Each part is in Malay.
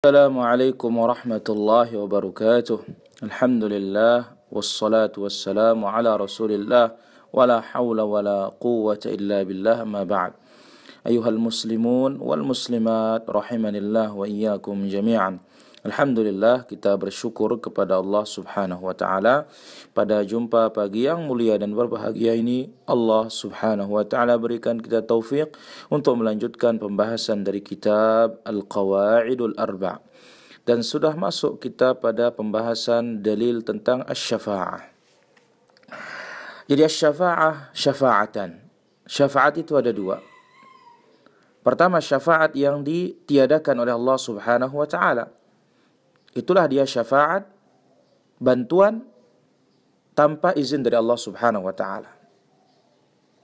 السلام عليكم ورحمة الله وبركاته. الحمد لله والصلاة والسلام على رسول الله ولا حول ولا قوة إلا بالله ما بعد. أيها المسلمون والمسلمات رحمني الله وإياكم جميعا. Alhamdulillah kita bersyukur kepada Allah Subhanahu wa taala pada jumpa pagi yang mulia dan berbahagia ini Allah Subhanahu wa taala berikan kita taufik untuk melanjutkan pembahasan dari kitab Al-Qawaidul Arba' dan sudah masuk kita pada pembahasan dalil tentang asy-syafa'ah. Jadi asy-syafa'ah syafa'atan. Syafaat itu ada dua. Pertama syafaat yang ditiadakan oleh Allah Subhanahu wa taala itulah dia syafaat bantuan tanpa izin dari Allah Subhanahu wa taala.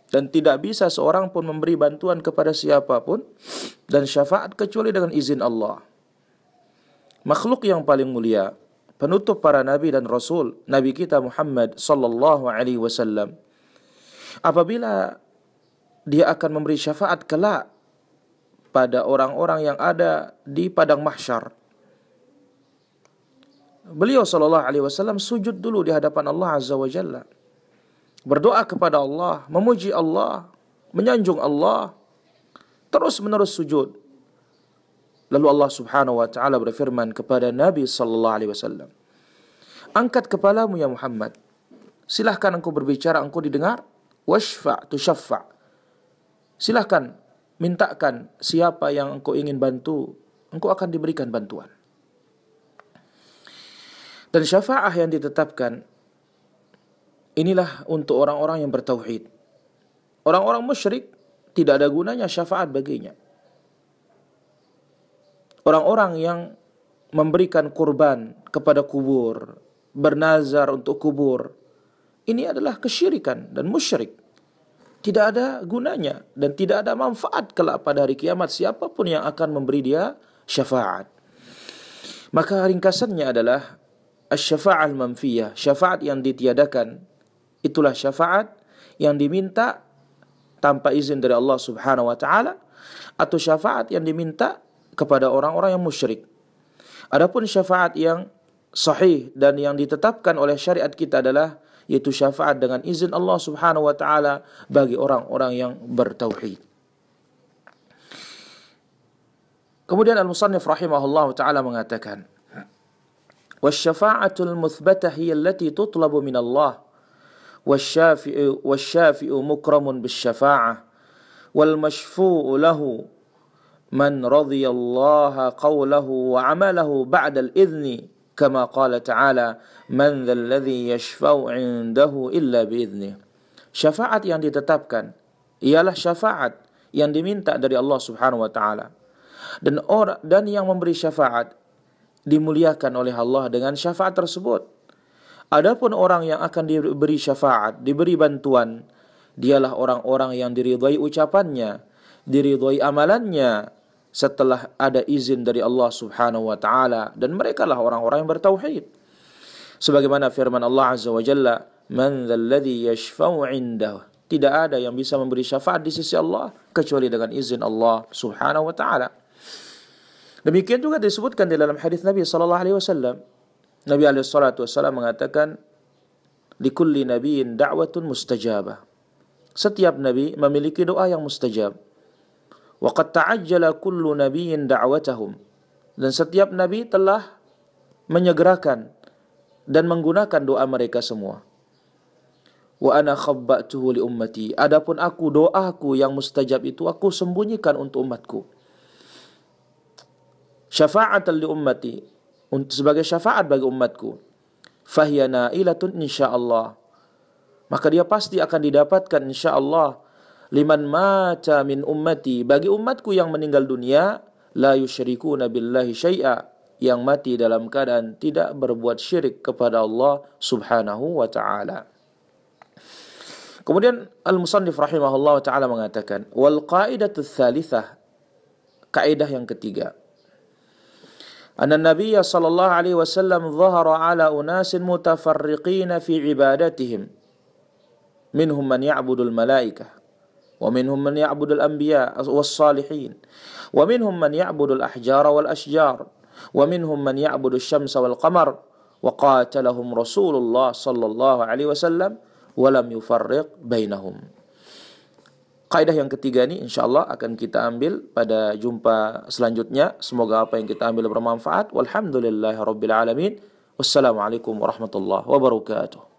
Dan tidak bisa seorang pun memberi bantuan kepada siapapun dan syafaat kecuali dengan izin Allah. Makhluk yang paling mulia, penutup para nabi dan rasul, nabi kita Muhammad sallallahu alaihi wasallam. Apabila dia akan memberi syafaat kelak pada orang-orang yang ada di padang mahsyar, beliau sallallahu alaihi wasallam sujud dulu di hadapan Allah azza wa jalla. Berdoa kepada Allah, memuji Allah, menyanjung Allah, terus menerus sujud. Lalu Allah Subhanahu wa taala berfirman kepada Nabi sallallahu alaihi wasallam, "Angkat kepalamu ya Muhammad. Silahkan engkau berbicara, engkau didengar. Washfa' tushaffa'. Silahkan mintakan siapa yang engkau ingin bantu, engkau akan diberikan bantuan." Dan syafa'ah yang ditetapkan inilah untuk orang-orang yang bertauhid. Orang-orang musyrik tidak ada gunanya syafaat baginya. Orang-orang yang memberikan kurban kepada kubur, bernazar untuk kubur, ini adalah kesyirikan dan musyrik. Tidak ada gunanya dan tidak ada manfaat kelak pada hari kiamat siapapun yang akan memberi dia syafaat. Maka ringkasannya adalah Asyafa'al manfiyah, syafaat yang ditiadakan, itulah syafaat yang diminta tanpa izin dari Allah Subhanahu wa taala atau syafaat yang diminta kepada orang-orang yang musyrik. Adapun syafaat yang sahih dan yang ditetapkan oleh syariat kita adalah yaitu syafaat dengan izin Allah Subhanahu wa taala bagi orang-orang yang bertauhid. Kemudian Al-Musannif rahimahullah taala mengatakan والشفاعة المثبتة هي التي تطلب من الله والشافع, والشافع مكرم بالشفاعة والمشفوع له من رضي الله قوله وعمله بعد الإذن كما قال تعالى من ذا الذي يشفع عنده إلا بإذنه syafaat yang ditetapkan ialah syafaat yang diminta dari Allah Subhanahu wa taala. Dan orang dan yang memberi syafaat dimuliakan oleh Allah dengan syafaat tersebut. Adapun orang yang akan diberi syafaat, diberi bantuan, dialah orang-orang yang diridhai ucapannya, diridhai amalannya setelah ada izin dari Allah Subhanahu wa taala dan mereka lah orang-orang yang bertauhid. Sebagaimana firman Allah Azza wa Jalla, "Man dzalladzi yashfa'u 'indahu?" Tidak ada yang bisa memberi syafaat di sisi Allah kecuali dengan izin Allah Subhanahu wa taala. Demikian juga disebutkan di dalam hadis Nabi sallallahu alaihi wasallam. Nabi alaihi salatu wasallam mengatakan di kulli nabiyyin da'watun mustajabah. Setiap nabi memiliki doa yang mustajab. Wa qad ta'ajjala kullu nabiyyin da'watahum. Dan setiap nabi telah menyegerakan dan menggunakan doa mereka semua. Wa ana khabbatuhu li ummati. Adapun aku doaku yang mustajab itu aku sembunyikan untuk umatku syafa'atan li ummati. Sebagai syafaat bagi umatku. Fahiya nailatun insyaallah. Maka dia pasti akan didapatkan insyaallah. Liman mata min ummati. Bagi umatku yang meninggal dunia la yusyrikuna billahi syai'a. Yang mati dalam keadaan tidak berbuat syirik kepada Allah Subhanahu wa taala. Kemudian Al-Musannif rahimahullah taala mengatakan wal qaidatu tsalitsah kaidah yang ketiga أن النبي صلى الله عليه وسلم ظهر على أناس متفرقين في عبادتهم منهم من يعبد الملائكة ومنهم من يعبد الأنبياء والصالحين ومنهم من يعبد الأحجار والأشجار man ya'budu asy-syamsa wal qamar wa qatalahum Rasulullah sallallahu alaihi wasallam wa lam yufarriq bainahum. Kaidah yang ketiga ini insyaallah akan kita ambil pada jumpa selanjutnya. Semoga apa yang kita ambil bermanfaat. Walhamdulillahirabbil alamin. Wassalamualaikum warahmatullahi wabarakatuh.